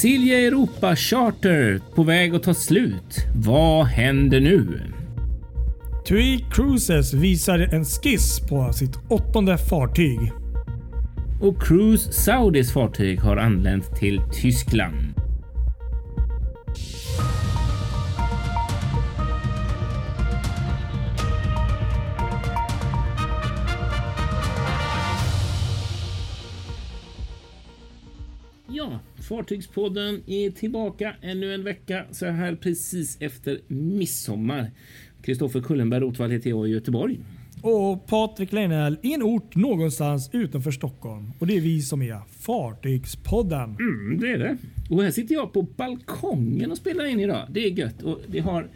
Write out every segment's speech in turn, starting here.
Silja Europa Charter på väg att ta slut. Vad händer nu? TUI Cruises visar en skiss på sitt åttonde fartyg. Och Cruise Saudis fartyg har anlänt till Tyskland. Ja, Fartygspodden är tillbaka ännu en vecka så här precis efter midsommar. Kristoffer Kullenberg Rotvall heter jag i Göteborg. Och Patrik Leinell i en ort någonstans utanför Stockholm. Och det är vi som är Fartygspodden. Mm, det är det. Och här sitter jag på balkongen och spelar in idag. Det är gött. Och det har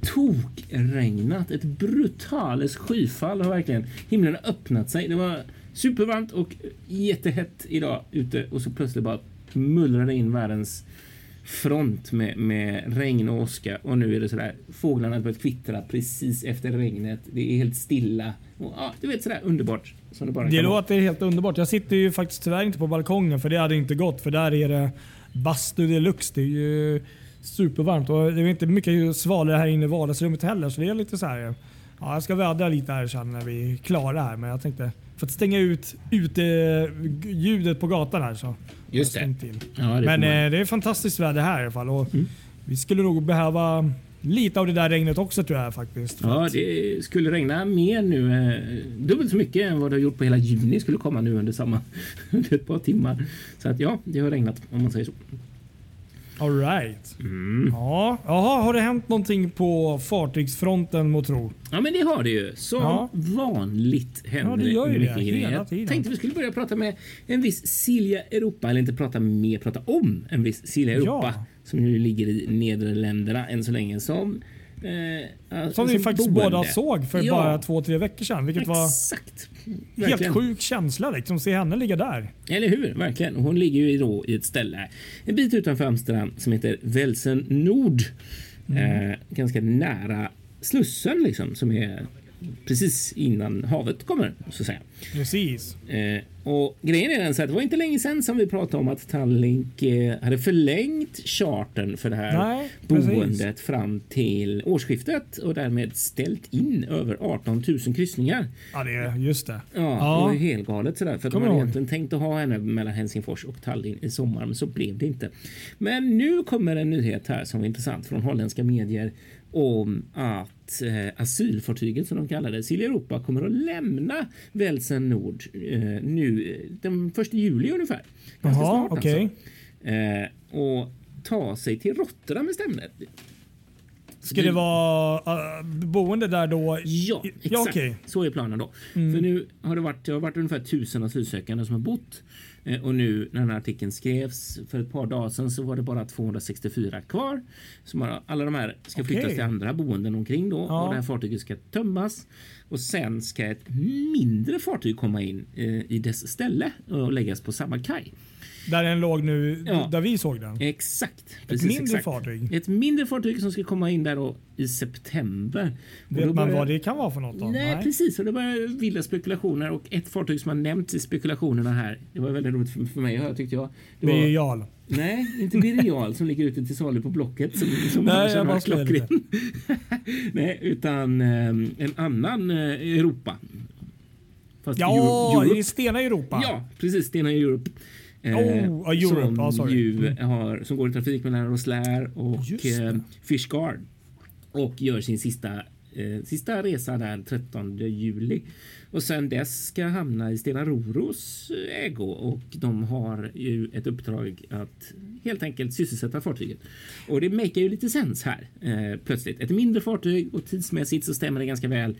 tokregnat. Ett brutales skyfall har verkligen himlen har öppnat sig. Det var supervarmt och jättehett idag ute och så plötsligt bara mullrade in världens front med, med regn och åska och nu är det sådär fåglarna har börjat kvittra precis efter regnet. Det är helt stilla och ja, du vet sådär underbart. Som det bara Det kan vara. låter helt underbart. Jag sitter ju faktiskt tyvärr inte på balkongen för det hade inte gått. För där är det bastu deluxe. Det är ju supervarmt och det är inte mycket svalare här inne i vardagsrummet heller. Så det är lite så här. Ja, jag ska vädra lite här sen när vi är klara här. Men jag tänkte för att stänga ut ljudet på gatan här så. Just det. Ja, det Men eh, det är fantastiskt väder här i alla fall. Och Mm. Vi skulle nog behöva lite av det där regnet också tror jag faktiskt. Ja, det skulle regna mer nu. Eh, dubbelt så mycket än vad det har gjort på hela juni skulle komma nu under samma under ett par timmar. Så att ja, det har regnat om man säger så. All right. Mm. Ja, jaha, har det hänt någonting på fartygsfronten må tro? Ja, men det har det ju. Som Ja. vanligt händer Ja, det gör ju mycket det, hela grejer. tiden. Tänkte vi skulle börja prata med en viss Silja Europa, eller inte prata med, prata om en viss Silja Europa Ja. som nu ligger i Nederländerna än så länge som eh, Som vi faktiskt boende. båda såg för Ja. bara två, tre veckor sedan. Vilket var Exakt. helt Verkligen. sjuk känsla liksom. Se henne ligga där. Eller hur? Verkligen. Hon ligger ju då i ett ställe en bit utanför Amsterdam som heter Velsen Nord. Mm. Eh, ganska nära Slussen liksom som är precis innan havet kommer så att säga. Precis. Eh, och grejen är den så att det var inte länge sedan som vi pratade om att Tallink eh, hade förlängt chartern för det här Nej, precis. boendet fram till årsskiftet och därmed ställt in över 18 000 kryssningar. Ja, det är just det. Ja, Ja. det var ju helt galet sådär. För de hade egentligen tänkt att ha henne mellan Helsingfors och Tallinn i sommar, men så blev det inte. Men nu kommer en nyhet här som är intressant från holländska medier om att eh, asylfartyget som de kallar det, Silja Europa, kommer att lämna Velsen Nord eh, nu eh, den 1 juli ungefär. Ganska Jaha, snart okej. alltså. Eh, och ta sig till Rotterdam istället. Ska det vara uh, boende där då? Ja, exakt. Ja, okej. Så är planen då. Mm. För nu har det varit, det har varit ungefär tusen asylsökande som har bott eh, och nu när den här artikeln skrevs för ett par dagar sedan så var det bara 264 kvar. Har, alla de här ska flyttas Okej. till andra boenden omkring då Ja. och det här fartyget ska tömmas och sen ska ett mindre fartyg komma in eh, i dess ställe och läggas på samma kaj. Där den låg nu, Ja. där vi såg den. Exakt. Ett Precis, mindre exakt. fartyg. Ett mindre fartyg som ska komma in där då i september. Vet man börjar- vad det kan vara för något då? Nej, precis. Och det var vilda spekulationer och ett fartyg som har nämnts i spekulationerna här. Det var väldigt roligt för, för mig att höra tyckte jag. Det var, Birger nej, inte Birger som ligger ute till salu på Blocket. Som, som Nej, jag bara klockren. nej, utan eh, en annan eh, Europa. Fast Ja, Euro- Europe. i Stena Europa. Ja, precis. Stena Europe. Eh, Oh, Europe. som, sorry. ju Mm. har, som går i trafik mellan Rosslare och eh, Fishguard. Och gör sin sista, eh, sista resa där 13 juli. Och sen dess ska hamna i Stena Roros eh, ägo och de har ju ett uppdrag att helt enkelt sysselsätta fartyget. Och det makar ju lite sens här eh, plötsligt. Ett mindre fartyg och tidsmässigt så stämmer det ganska väl.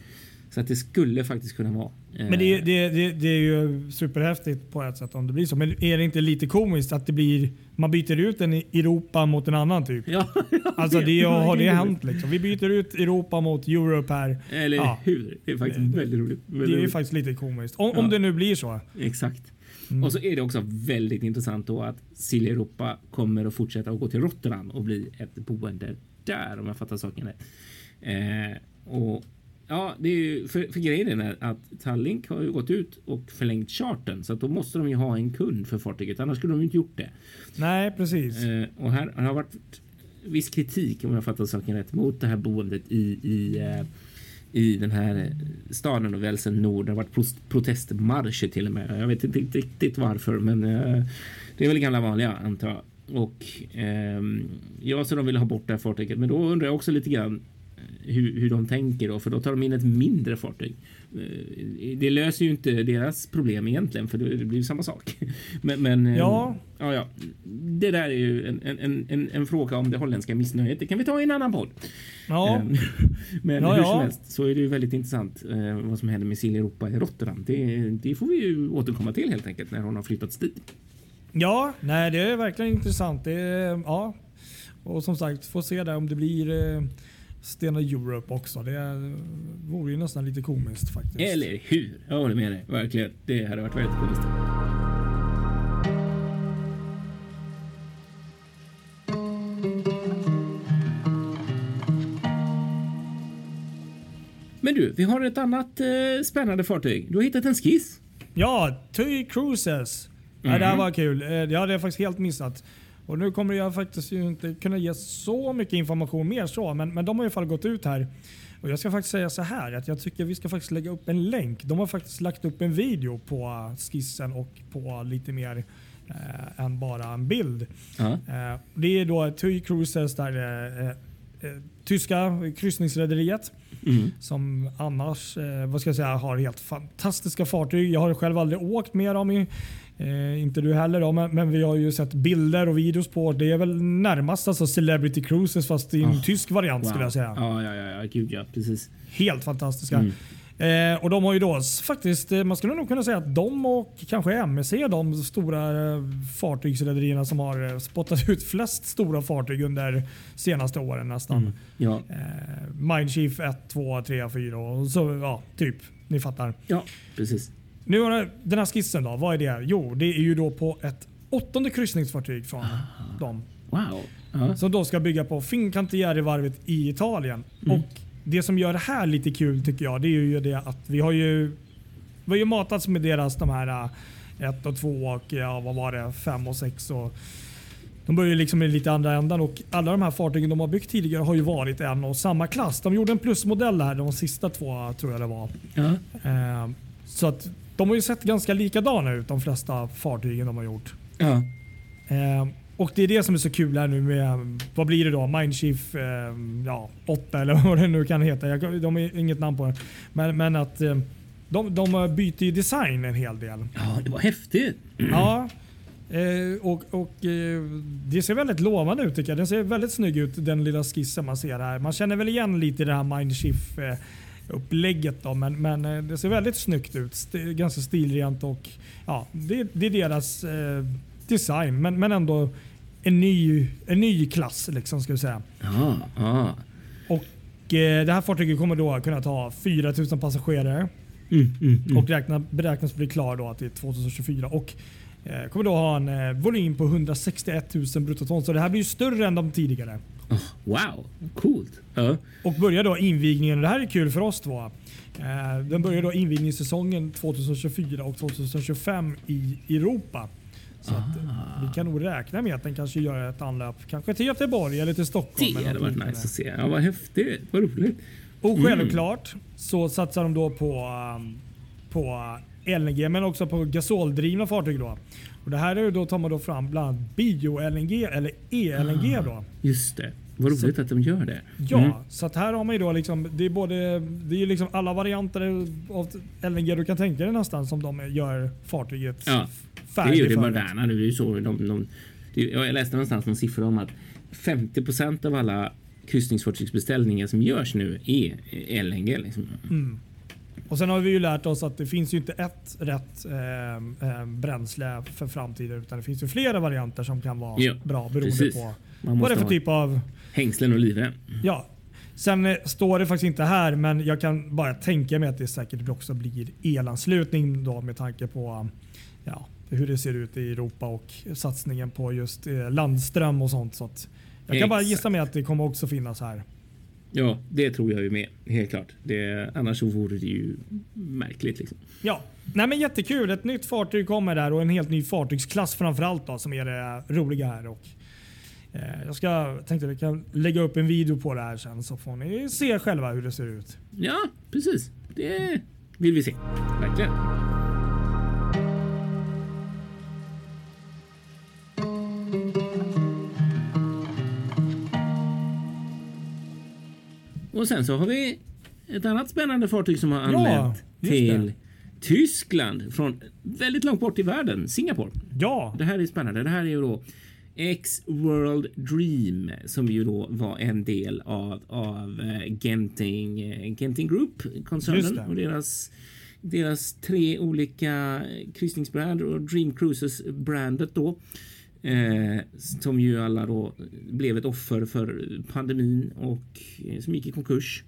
Så att det skulle faktiskt kunna vara. eh, Men det, det, det, det är ju superhäftigt på ett sätt om det blir så. Men är det inte lite komiskt att det blir, man byter ut en Europa mot en annan typ? Ja, Alltså det har det är hänt liksom. Vi byter ut Europa mot Europe här. Eller Ja. hur? Det är faktiskt väldigt roligt. Väldigt Det är roligt. faktiskt lite komiskt. Om, Ja. om det nu blir så. Exakt. Mm. Och så är det också väldigt intressant då att Silja Europa kommer att fortsätta att gå till Rotterdam och bli ett boende där om jag fattar saken rätt. Eh, och Ja, det är ju, för, för grejen är att Tallink har ju gått ut och förlängt charten så att då måste de ju ha en kund för fartyget. Annars skulle de inte gjort det. Nej, precis. Eh, och här har varit viss kritik om jag fattar saken rätt mot det här boendet i, i, eh, i den här staden och Välsen Nord. Det har varit protestmarscher till och med. Jag vet inte riktigt varför, men eh, det är väl gamla vanliga antar jag. Och eh, ja, så de vill ha bort det här fartyget. Men då undrar jag också lite grann hur, hur de tänker då, för då tar de in ett mindre fartyg. Eh, det löser ju inte deras problem egentligen, för det blir samma sak. Men, men eh, ja. Ja, ja, det där är ju en, en, en, en, fråga om det holländska missnöjet. Det kan vi ta i en annan podd. Ja. Ehm, men ja, hur som helst så är det ju väldigt intressant eh, vad som händer med Silja Europa i Rotterdam. Det, det får vi ju återkomma till helt enkelt när hon har flyttats dit. Ja, nej, det är verkligen intressant. Det, ja. Och som sagt, får se där om det blir eh, Stena Europe också. Det vore ju nästan lite komiskt faktiskt. Eller hur? Jag håller med dig. Verkligen. Det hade varit väldigt komiskt. Men du, vi har ett annat eh, spännande fartyg. Du har hittat en skiss. Ja, TUI Cruises. Mm. Ja, det här mhm. var kul. Eh, det hade jag faktiskt helt missat. Och nu kommer jag faktiskt inte kunna ge så mycket information mer så, men, men de har i alla fall gått ut här. Och jag ska faktiskt säga så här att jag tycker vi ska faktiskt lägga upp en länk. De har faktiskt lagt upp en video på skissen och på lite mer eh, än bara en bild. Uh -huh. eh, det är då TUI Cruises där eh, eh, tyska kryssningsrederiet mm. som annars eh, vad ska jag säga, har helt fantastiska fartyg. Jag har själv aldrig åkt med dem i Eh, inte du heller då, men, men, vi har ju sett bilder och videos på. Det är väl närmast alltså Celebrity Cruises fast i en oh, tysk variant wow. skulle jag säga. Ja, ja, ja, gud ja, precis. Helt fantastiska. Mm. Eh, och de har ju då faktiskt, eh, man skulle nog kunna säga att de och kanske MSC är de stora eh, fartygsrederierna som har spottat ut flest stora fartyg under senaste åren nästan. Mm, ja. Eh, Mindshift 1, 2, 3, 4 och så ja, typ. Ni fattar. Ja, precis. Nu har den här skissen då, vad är det? Jo, det är ju då på ett åttonde kryssningsfartyg från Aha. dem. Wow. Uh-huh. Som då ska bygga på Fincantieri-varvet i Italien. Mm. Och Det som gör det här lite kul tycker jag, det är ju det att vi har ju, vi har ju matats med deras de här 1 äh, och 2 och ja, vad var det, 5 och 6. Och, de börjar liksom i lite andra ändan och alla de här fartygen de har byggt tidigare har ju varit en och samma klass. De gjorde en plusmodell här, de sista två tror jag det var. Uh-huh. Eh, så att de har ju sett ganska likadana ut de flesta fartygen de har gjort. Ja. Eh, och det är det som är så kul här nu med, vad blir det då? Mindshift eh, ja, 8 eller vad det nu kan heta. Jag, de har inget namn på det. Men, men att eh, de, de byter ju design en hel del. Ja, det var häftigt. Ja. Eh, och, och eh, Det ser väldigt lovande ut tycker jag. Den ser väldigt snygg ut den lilla skissen man ser här. Man känner väl igen lite det här Mindshift eh, upplägget. Då, men, men eh, det ser väldigt snyggt ut. St ganska stilrent och ja, det, det är deras eh, design. Men, men ändå en ny, en ny klass liksom ska vi säga. Ah, ah. Och eh, Det här fartyget kommer då kunna ta 4000 passagerare. Mm, mm, mm. Och räkna, beräknas bli klar då till 2024. Och eh, kommer då ha en eh, volym på 161 000 bruttoton. Så det här blir ju större än de tidigare. Wow, coolt. Uh. Och börjar då invigningen, det här är kul för oss två. Eh, den börjar då invigningssäsongen 2024 och 2025 i Europa. Så att, vi kan nog räkna med att den kanske gör ett anlöp kanske till Göteborg eller till Stockholm. Det hade varit nice att se. Ja, vad häftigt. Vad roligt. Och mm. självklart så satsar de då på, um, på LNG men också på gasoldrivna fartyg. Då. Och det här är då tar man då fram bland annat bio-LNG eller e-LNG. Ah, just det. Vad roligt så, att de gör det. Ja, mm. så att här har man ju då liksom, det är både, det är liksom alla varianter av LNG du kan tänka dig nästan som de gör fartyget ja, färdigt. Det är ju det moderna nu. Det är så de, de, jag läste någonstans någon siffra om att 50% av alla kryssningsfartygsbeställningar som görs nu är LNG. Liksom. Mm. Och Sen har vi ju lärt oss att det finns ju inte ett rätt eh, eh, bränsle för framtiden utan det finns ju flera varianter som kan vara ja, bra beroende precis. på vad det är för typ av... Hängslen och livrem. Ja. Sen eh, står det faktiskt inte här men jag kan bara tänka mig att det säkert också blir elanslutning då med tanke på ja, hur det ser ut i Europa och satsningen på just eh, landström och sånt. Så jag kan bara gissa mig att det kommer också finnas här. Ja, det tror jag ju med. Helt klart. Det, annars så vore det ju märkligt. Liksom. Ja, Nej, men jättekul. Ett nytt fartyg kommer där och en helt ny fartygsklass framförallt då, som är det roliga här. Och, eh, jag ska, tänkte vi kan lägga upp en video på det här sen så får ni se själva hur det ser ut. Ja, precis. Det vill vi se. Verkligen. Och sen så har vi ett annat spännande fartyg som har anlänt just till det. Tyskland från väldigt långt bort i världen, Singapore. Ja, Det här är spännande. Det här är ju då X-World Dream som ju då var en del av, av eh, Genting, eh, Genting Group, koncernen och deras, deras tre olika kryssningsbrand och Dream Cruises-brandet då. Eh, som ju alla då blev ett offer för pandemin och eh, som gick i konkurs.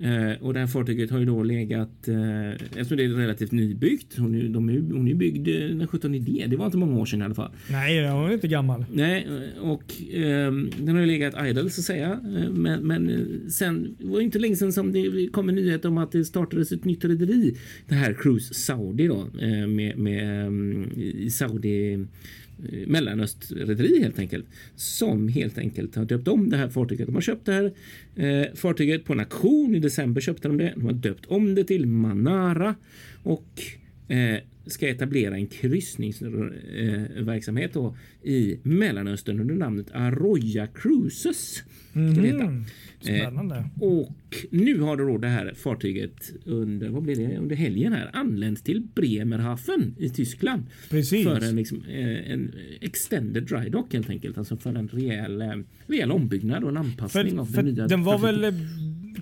Eh, och det här fartyget har ju då legat, eh, eftersom det är relativt nybyggt, hon är, de är, hon är byggd eh, den 17 idé, det var inte många år sedan i alla fall. nej, hon är inte gammal. Nej, och ehm, den har ju legat idle så att säga. Eh, Men, men eh, sen det var inte länge sedan som det kom en nyhet om att det startades ett nytt rederi. Det här Cruise Saudi då eh, med, med ehm, i Saudi eh, Eh, Mellanöstrederi helt enkelt. Som helt enkelt har döpt om det här fartyget. De har köpt det här eh, fartyget på en auktion. I december köpte de det. De har döpt om det till Manara. Och eh, ska etablera en kryssningsverksamhet då i Mellanöstern under namnet Arroya Cruises. Heta. Mhm. Spännande. Och nu har då det här fartyget under, vad blir det, under helgen här anlänt till Bremerhaven i Tyskland. Precis. För en, liksom, eh, en extended dry dock helt enkelt. Alltså för en rejäl, eh, rejäl ombyggnad och en anpassning För, av för den nya den var trafiken. väl,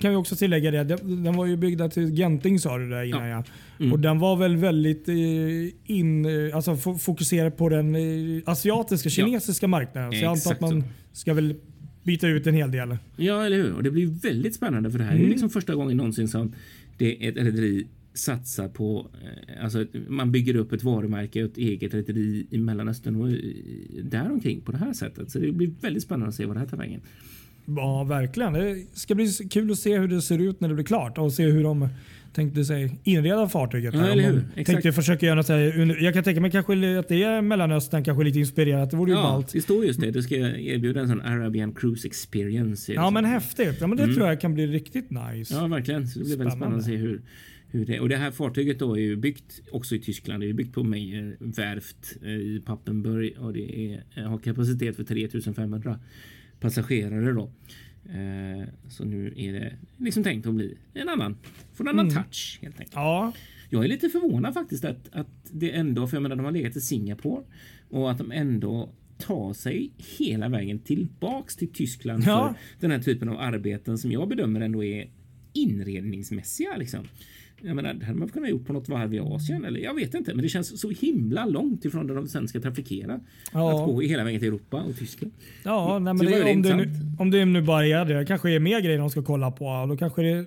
kan vi också tillägga det, den, var ju byggd till Genting sa du där innan ja. Mm. Och den var väl väldigt eh, in, eh, alltså fo- fokuserad på den eh, asiatiska, kinesiska marknaden. Så jag antar att man ska väl byta ut en hel del. Ja, eller hur? Och det blir väldigt spännande för det här Mm. är liksom första gången någonsin som det ett rederi satsar på, alltså man bygger upp ett varumärke och ett eget rederi i Mellanöstern och däromkring på det här sättet. Så det blir väldigt spännande att se vad det här tar vägen. Ja, verkligen. Det ska bli kul att se hur det ser ut när det blir klart och se hur de tänkte sig inreda fartyget. Ja, eller hur? Exakt. tänkte försöka göra något här, Jag kan tänka mig kanske att det är Mellanöstern, kanske lite inspirerat. Det vore ju Ja, ballt. det står just det. Du ska erbjuda en sån Arabian Cruise Experience. Ja, men häftigt. Ja, men det Mm. tror jag kan bli riktigt nice. Ja, verkligen. Så det blir väldigt Spännande. spännande att se hur, hur det Och det här fartyget då är ju byggt också i Tyskland. Det är byggt på Meyer Werft eh, i Pappenburg och det är, har kapacitet för 3500 passagerare då. Eh, Så nu är det liksom tänkt att bli en annan, få en annan Mm. touch helt enkelt. Ja, Jag är lite förvånad faktiskt att, att det ändå, för jag menar de har legat i Singapore och att de ändå tar sig hela vägen tillbaks till Tyskland Ja. för den här typen av arbeten som jag bedömer ändå är inredningsmässiga. Liksom. Jag menar, det hade man kunnat gjort på något varv i Asien eller jag vet inte, men det känns så himla långt ifrån där de sen ska trafikera. Ja. Att gå hela vägen till Europa och Tyskland. ja nej, men Det det, om, det nu, om det nu bara är det. Kanske är mer grejer de ska kolla på. Då kanske det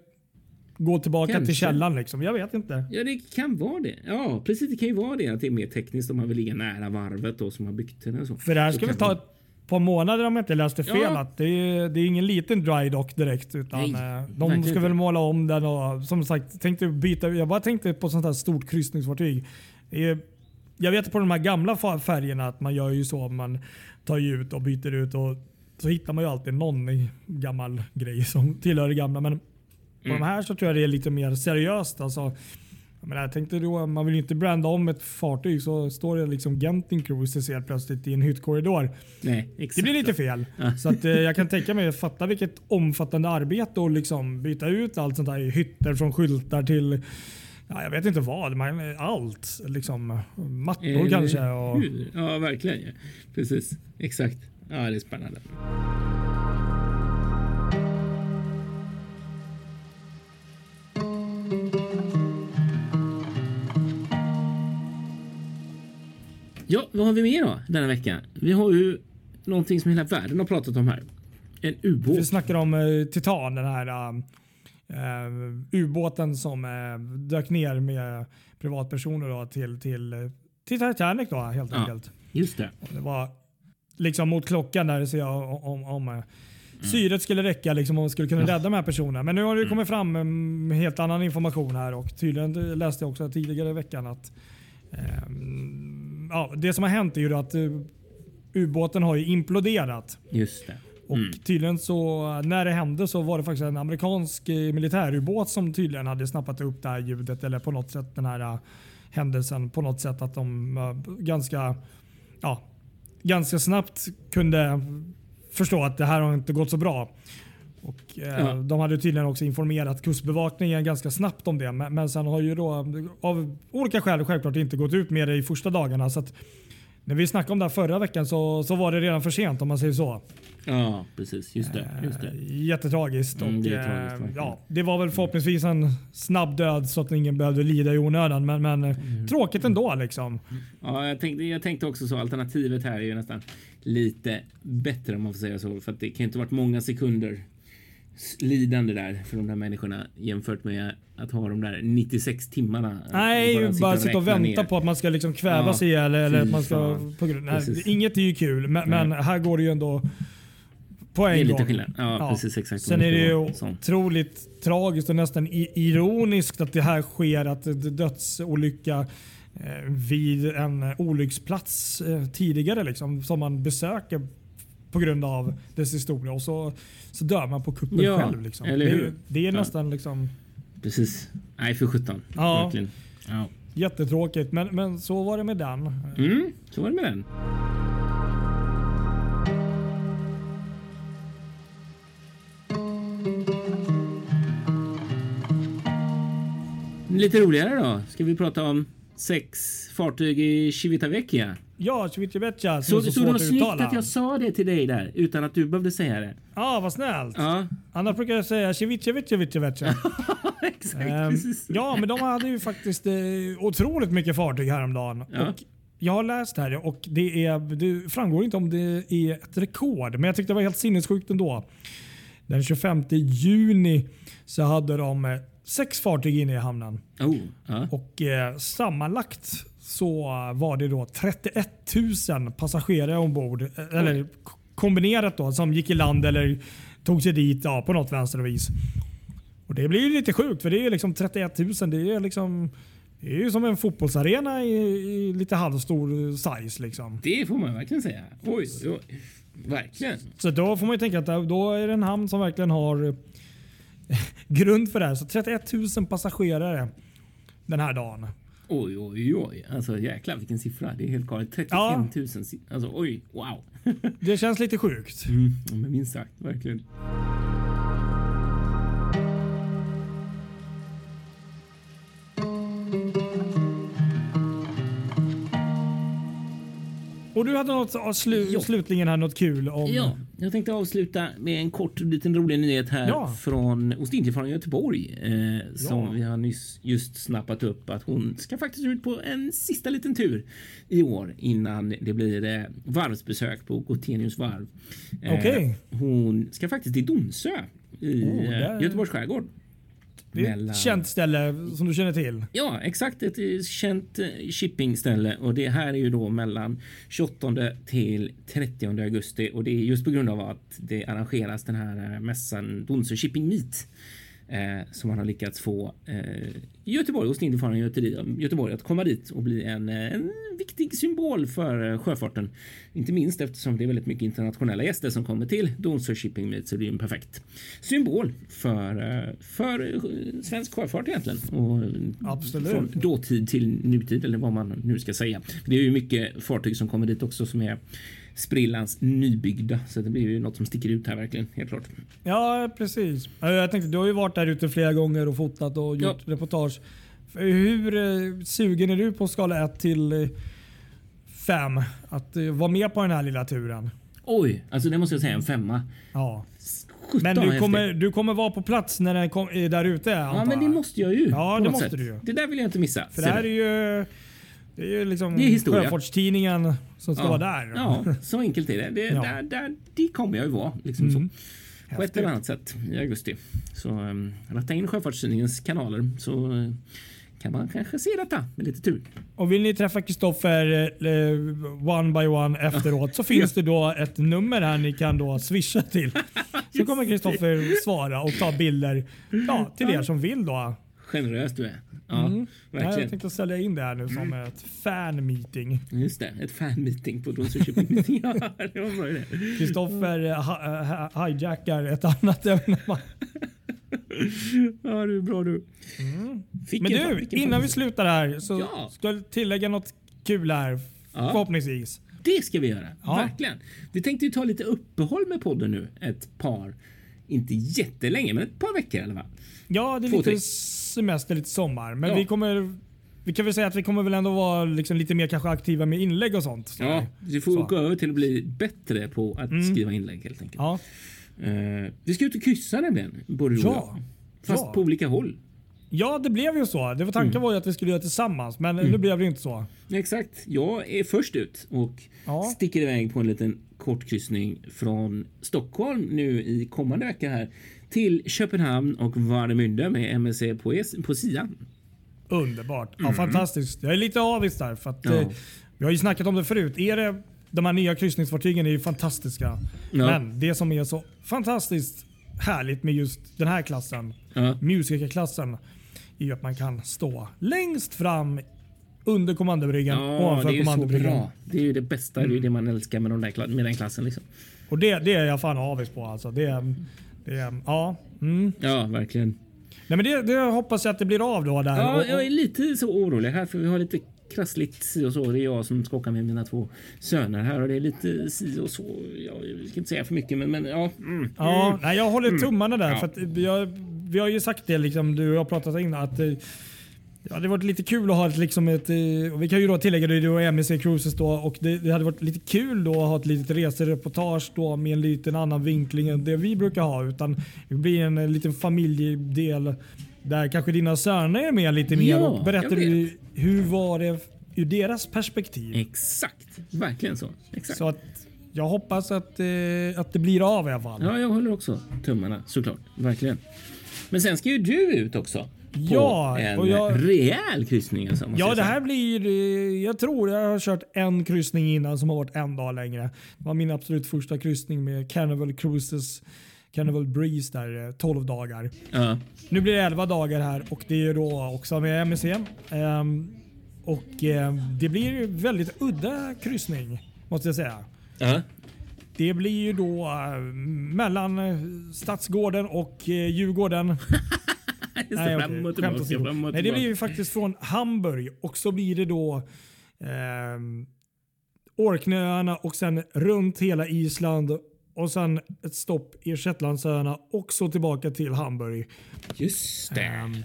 går tillbaka Kanske. till källan. Liksom. Jag vet inte. Ja, det kan vara det. Ja, precis. Det kan ju vara det att det är mer tekniskt om man vill ligga nära varvet då som har byggt den. Så. För det här ska kan ta ett par månader om jag inte läste fel. Ja. Att det, är, det är ingen liten dry dock direkt. Utan Nej, eh, de ska väl måla om den och som sagt, tänkte byta. Jag bara tänkte på sånt här stort kryssningsfartyg. Jag vet på de här gamla färgerna att man gör ju så. Man tar ju ut och byter ut och så hittar man ju alltid någon gammal grej som tillhör det gamla. Men på Mm. de här så tror jag det är lite mer seriöst. Alltså, menar, jag tänkte då, man vill ju inte branda om ett fartyg så står det liksom Genting Cruises helt plötsligt i en hyttkorridor. Nej, exakt. Det blir lite fel. Ja. Så att, eh, jag kan tänka mig, fatta vilket omfattande arbete att liksom byta ut allt sånt här. Hytter från skyltar till ja, jag vet inte vad. Man, allt. Liksom, mattor Eller kanske. Och? Ja, verkligen. Precis. Exakt. Ja, det är spännande. Ja, vad har vi mer då denna vecka? Vi har ju någonting som hela världen har pratat om här. En vi ubåt. snackar om eh, Titan, den här um, eh, ubåten som eh, dök ner med privatpersoner då, till, till, till Titanic då, helt Ja. enkelt. Just det. Det var liksom mot klockan där ser jag om, om eh, syret skulle räcka liksom, om man skulle kunna rädda de här personerna. Men nu har det kommit fram mm, helt annan information här och tydligen läste jag också tidigare i veckan att ehm, ja, det som har hänt är ju att eh, ubåten har ju imploderat. Just det. Och tydligen så när det hände så var det faktiskt en amerikansk eh, militärubåt som tydligen hade snappat upp det här ljudet eller på något sätt den här eh, händelsen på något sätt att de ganska, ja, ganska snabbt kunde förstå att det här har inte gått så bra. Och, eh, Ja. De hade tydligen också informerat kustbevakningen ganska snabbt om det. Men, men sen har ju då av olika skäl självklart inte gått ut med det i första dagarna. Så att, när vi snackade om det här förra veckan så, så var det redan för sent om man säger så. Ja, precis. Just det. Just det. Eh, Jättetragiskt. Mm, och, det eh, tragiskt, ja, det var väl förhoppningsvis en snabb död så att ingen behövde lida i onödan. Men, men eh, Mm. tråkigt ändå. Liksom. Ja, jag tänkte, jag tänkte också så. Alternativet här är ju nästan lite bättre om man får säga så. För att det kan ju inte varit många sekunder lidande där för de där människorna jämfört med att ha de där 96 timmarna. Nej, bara, sitta och vänta ner. på att man ska liksom kvävas Ja, ihjäl. Eller att man ska, på nej, inget är ju kul, men, men här går det ju ändå på en Det är gång. skillnad. Ja, precis exakt. Sen är det ju otroligt tragiskt och nästan ironiskt att det här sker. Att dödsolycka eh, vid en olycksplats eh, tidigare liksom, som man besöker på grund av dess historia och så, så dör man på kuppen Ja, själv. Liksom. eller det, är, hur? ju- det är Ja. nästan liksom Precis. Nej, för sjutton. Ja. Verkligen. Ja. jättetråkigt. Men, men så var det med den. Mm, så var det med den. Lite roligare då. Ska vi prata om sex fartyg i Civitavecchia? Ja, Civitavecchia Så, så så det var att snyggt uttala. att jag sa det till dig där utan att du behövde säga det. Ja, vad snällt. Ja, Annars brukar jag säga Civitavecchia. exakt. Ehm, ja, men de hade ju faktiskt eh, otroligt mycket fartyg häromdagen. Ja. Och jag har läst här och det, är, det framgår inte om det är ett rekord, men jag tyckte det var helt sinnessjukt ändå. Den 25 juni så hade de eh, sex fartyg inne i hamnen Oh, ja. och eh, sammanlagt så var det då 31 000 passagerare ombord. eh, Eller kombinerat då som gick i land eller tog sig dit ja, på något vänster och vis. Och det blir ju lite sjukt för det är liksom 31 000. Det är liksom det är ju som en fotbollsarena i, i lite halvstor size. Liksom. Det får man verkligen säga. Oj, oj. Verkligen. Så då får man ju tänka att då är det en hamn som verkligen har grund för det här. Så 31 000 passagerare den här dagen. Oj, oj, oj. Alltså jäklar vilken siffra. Det är helt galet. 35 Ja. 000. si- Alltså oj, wow. Det känns lite sjukt. Mm, men minst sagt, verkligen. Och du hade något slu, slutligen här något kul om... Ja, jag tänkte avsluta med en kort liten rolig nyhet här Ja. från Ostinje från Göteborg. Eh, som Ja. vi har nyss just snappat upp att hon ska faktiskt ut på en sista liten tur i år innan det blir eh, varvsbesök på Gothenius varv. Eh, Okej. Hon ska faktiskt till Donsö i Oh, där- Göteborgs skärgård. Det är mellan- ett känt ställe som du känner till. Ja, exakt. Ett eh, känt eh, shippingställe och det här är ju då mellan 28 till 30 augusti och det är just på grund av att det arrangeras den här eh, mässan Donsö Shipping Meet eh, som man har lyckats få eh, Göteborg hos Indifaren Göteborg, Göteborg att komma dit och bli en, eh, en viktig symbol för eh, sjöfarten. Inte minst eftersom det är väldigt mycket internationella gäster som kommer till Donsö Shipping Meet så det är en perfekt symbol för, eh, för svensk sjöfart egentligen. Och Absolut. Från dåtid till nutid eller vad man nu ska säga. Det är ju mycket fartyg som kommer dit också som är sprillans nybyggda så det blir ju något som sticker ut här verkligen helt klart. Ja, precis. Ja, Jag tänkte, du har ju varit där ute flera gånger och fotat och gjort Ja. reportage. Hur eh, sugen är du på skala 1 till 5 att eh, vara med på den här lilla turen? Oj, alltså det måste jag säga en femma. Ja. 17 Men du kommer, du kommer vara på plats när den kom, är där ute Ja, men det måste jag ju. Ja, det måste sätt. du ju. Det där vill jag inte missa. För det här är ju, det är ju liksom Det är historia. Sjöfartstidningen som ska ja. vara där. Ja, så enkelt är det. det Ja. där, där, dit kommer jag ju vara. Liksom så. Mm. På ett eller annat sätt i augusti. Så um, ratta in Sjöfartstidningens kanaler så uh, kan man kanske se detta med lite tur. Och vill ni träffa Kristoffer eh, one by one efteråt så finns det då ett nummer här ni kan då swisha till. Så kommer Kristoffer svara och ta bilder ja, till er som vill då. Generös du är. Ja, Mm. Ja, jag tänkte sälja in det här nu som ett fan-meeting. Just det, ett fan-meeting på ja, bra idé. Kristoffer eh, ha, ha, hijackar ett annat evenemang. Ja, du är bra du. Vilken Men du, innan vi slutar här så Ja. ska jag tillägga något kul här. Ja. Förhoppningsvis. Det ska vi göra. Ja. Verkligen. Vi tänkte ju ta lite uppehåll med podden nu. Ett par, inte jättelänge, men ett par veckor i alla fall. Ja, det är Två, lite. Semester, lite sommar. Men Ja. vi kommer... Vi kan väl säga att vi kommer väl ändå vara liksom lite mer kanske aktiva med inlägg och sånt. Så. Ja, vi får Så. gå över till att bli bättre på att Mm. skriva inlägg helt enkelt. Ja. Eh, vi ska ut och kryssa nämligen, både Ja. jag. Fast Ja. på olika håll. ja, det blev ju så. Det var tanken Mm. var ju att vi skulle göra tillsammans, men nu blev det inte så. Exakt. Jag är först ut och Ja. sticker iväg på en liten kortkryssning från Stockholm nu i kommande vecka här till Köpenhamn och Warnemünde med MSC på, es- på sidan. Underbart. Ja, Fantastiskt. Jag är lite avis där. För att, Mm. Ja. eh, vi har ju snackat om det förut. Är det, de här nya kryssningsfartygen är ju fantastiska. Ja. Men det som är så fantastiskt härligt med just den här klassen, Ja. musikerklassen, är ju att man kan stå längst fram under kommandobryggen, Ja, ovanför det är ju så kommandobryggen. bra. Det är ju det bästa, det är det man älskar med, de där, med den klassen. Liksom. Och det, det är jag fan avis på. Alltså. Det, det, ja. Mm. Ja, verkligen. Nej, men det, det hoppas jag att det blir av då. Där. Ja, Och- och- jag är lite så orolig här för vi har lite krassligt si och så. Det är jag som ska åka med mina två söner här och det är lite si och så. Jag ska inte säga för mycket men, men ja. Mm. Ja, nej, jag håller tummarna där. Ja. För att vi, har, ju sagt det, liksom, du jag har pratat innan, att eh, det hade varit lite kul att ha ett, liksom ett, eh, och vi kan ju då tillägga det, du och MSC Cruises då, och det, det hade varit lite kul då att ha ett litet resereportage då med en liten annan vinkling än det vi brukar ha. Utan det blir en, eh, liten familjedel där kanske dina söner är med lite mer Ja, och berättar du, hur var det ur deras perspektiv. Exakt, verkligen så. Exakt. Så att jag hoppas att, eh, att det blir av i alla fall. Ja, jag håller också tummarna såklart. Verkligen. Men sen ska ju du ut också. Ja, en och jag- rejäl kryssning. Alltså, Ja, det här blir... eh, Jag tror jag har kört en kryssning innan som har varit en dag längre. Det var min absolut första kryssning med Carnival Cruises. Carnival Breeze där, eh, 12 dagar. Ja. Nu blir det 11 dagar här och det är då också med MSC. Ehm, och eh, det blir väldigt udda kryssning måste jag säga. Ja. Det blir ju då eh, mellan eh, Stadsgården och eh, Djurgården. Det, Nej, fram okej. och tillbaka, fram och Nej, det blir tillbaka. ju faktiskt från Hamburg och så blir det då ehm, Orknöarna och sen runt hela Island och sen ett stopp i Shetlandsöarna och så tillbaka till Hamburg. Just det. Ehm,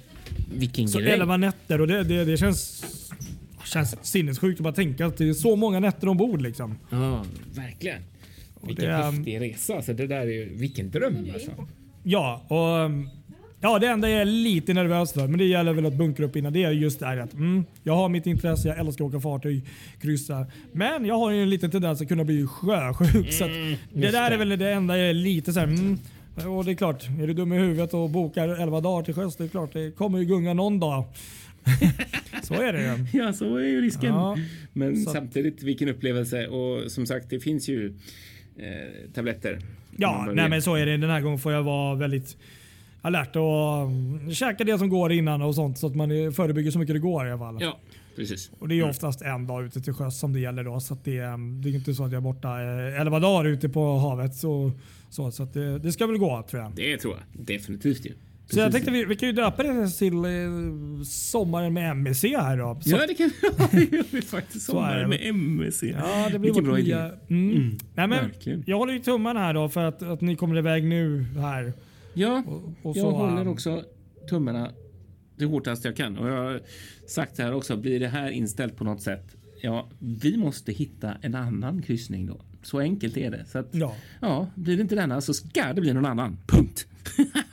Vilken så grej. 11 nätter och det, det, det känns, känns sinnessjukt att bara tänka att det är så många nätter ombord. Liksom. Ja, verkligen. Vilken det häftig resa. Alltså, det där är ju, vilken dröm alltså. Ja, och ehm, ja, det enda jag är lite nervös för, men det gäller väl att bunkra upp innan, det är just det här att mm, jag har mitt intresse, jag älskar att åka fartyg, kryssa. Men jag har ju en liten tendens att kunna bli sjösjuk. så att det där är väl det enda jag är lite så här, mm, och det är klart, är du dum i huvudet och bokar 11 dagar till sjöss, det är klart det kommer ju gunga någon dag. så är det ju. Ja, så är ju risken. Ja, Men så- samtidigt vilken upplevelse och som sagt, det finns ju eh, tabletter. Ja, nej men så är det. Den här gången får jag vara väldigt alert och mm, käka det som går innan och sånt så att man eh, förebygger så mycket det går i alla fall. Ja, precis. Och det är ju oftast en dag ute till sjöss som det gäller då. Så att det, är- det är inte så att jag är borta eh, 11 dagar ute på havet. Så, så, så att det, det ska väl gå tror jag. Det tror jag definitivt ju. Så jag tänkte vi, vi kan ju döpa det till eh, sommaren med MSC här då. Så, Ja, det kan ja, vi faktiskt. Så är Sommar det. med MSC. ja, det blir Vilken bra idé. Mm. Mm, Nej, men verkligen. jag håller ju tummarna här då för att, att ni kommer iväg nu här. Ja, Och, och jag håller um, också tummarna det hårdaste jag kan. Och jag har sagt här också, blir det här inställt på något sätt? Ja, vi måste hitta en annan kryssning då. Så enkelt är det. Så att, Ja. ja, blir det inte denna så ska det bli någon annan. Punkt.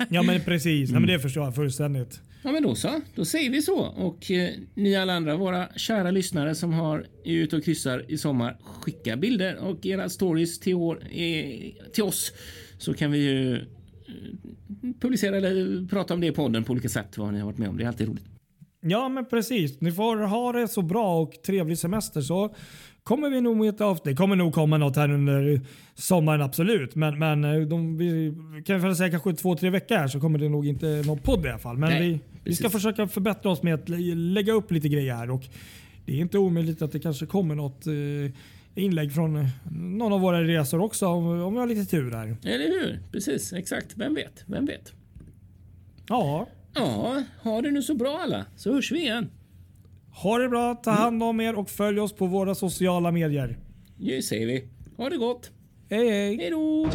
ja men precis. Nej, men Mm. det förstår jag fullständigt. Ja, men då så. Då säger vi så. Och eh, ni alla andra, våra kära lyssnare som har är ute och kryssar i sommar, skicka bilder och era stories till, år, eh, till oss så kan vi ju publicera eller prata om det i podden på olika sätt vad ni har varit med om. Det är alltid roligt. Ja, men precis. Ni får ha det så bra och trevlig semester så kommer vi nog med avsnitt. Det kommer nog komma något här under sommaren, absolut. Men, men eh, de, vi kan väl säga kanske två, tre veckor här så kommer det nog inte någon podd i alla fall. Men Nej, vi, vi ska försöka förbättra oss med att lä- lägga upp lite grejer här. Och det är inte omöjligt att det kanske kommer något eh, inlägg från eh, någon av våra resor också om, om vi har lite tur här. Eller hur? Precis, exakt. Vem vet? Vem vet? Ja, Ja, ha det nu så bra alla, så hörs vi igen. ha det bra, ta hand om er och följ oss på våra sociala medier. Det säger vi. Ha det gott. Hej hej! Hej då!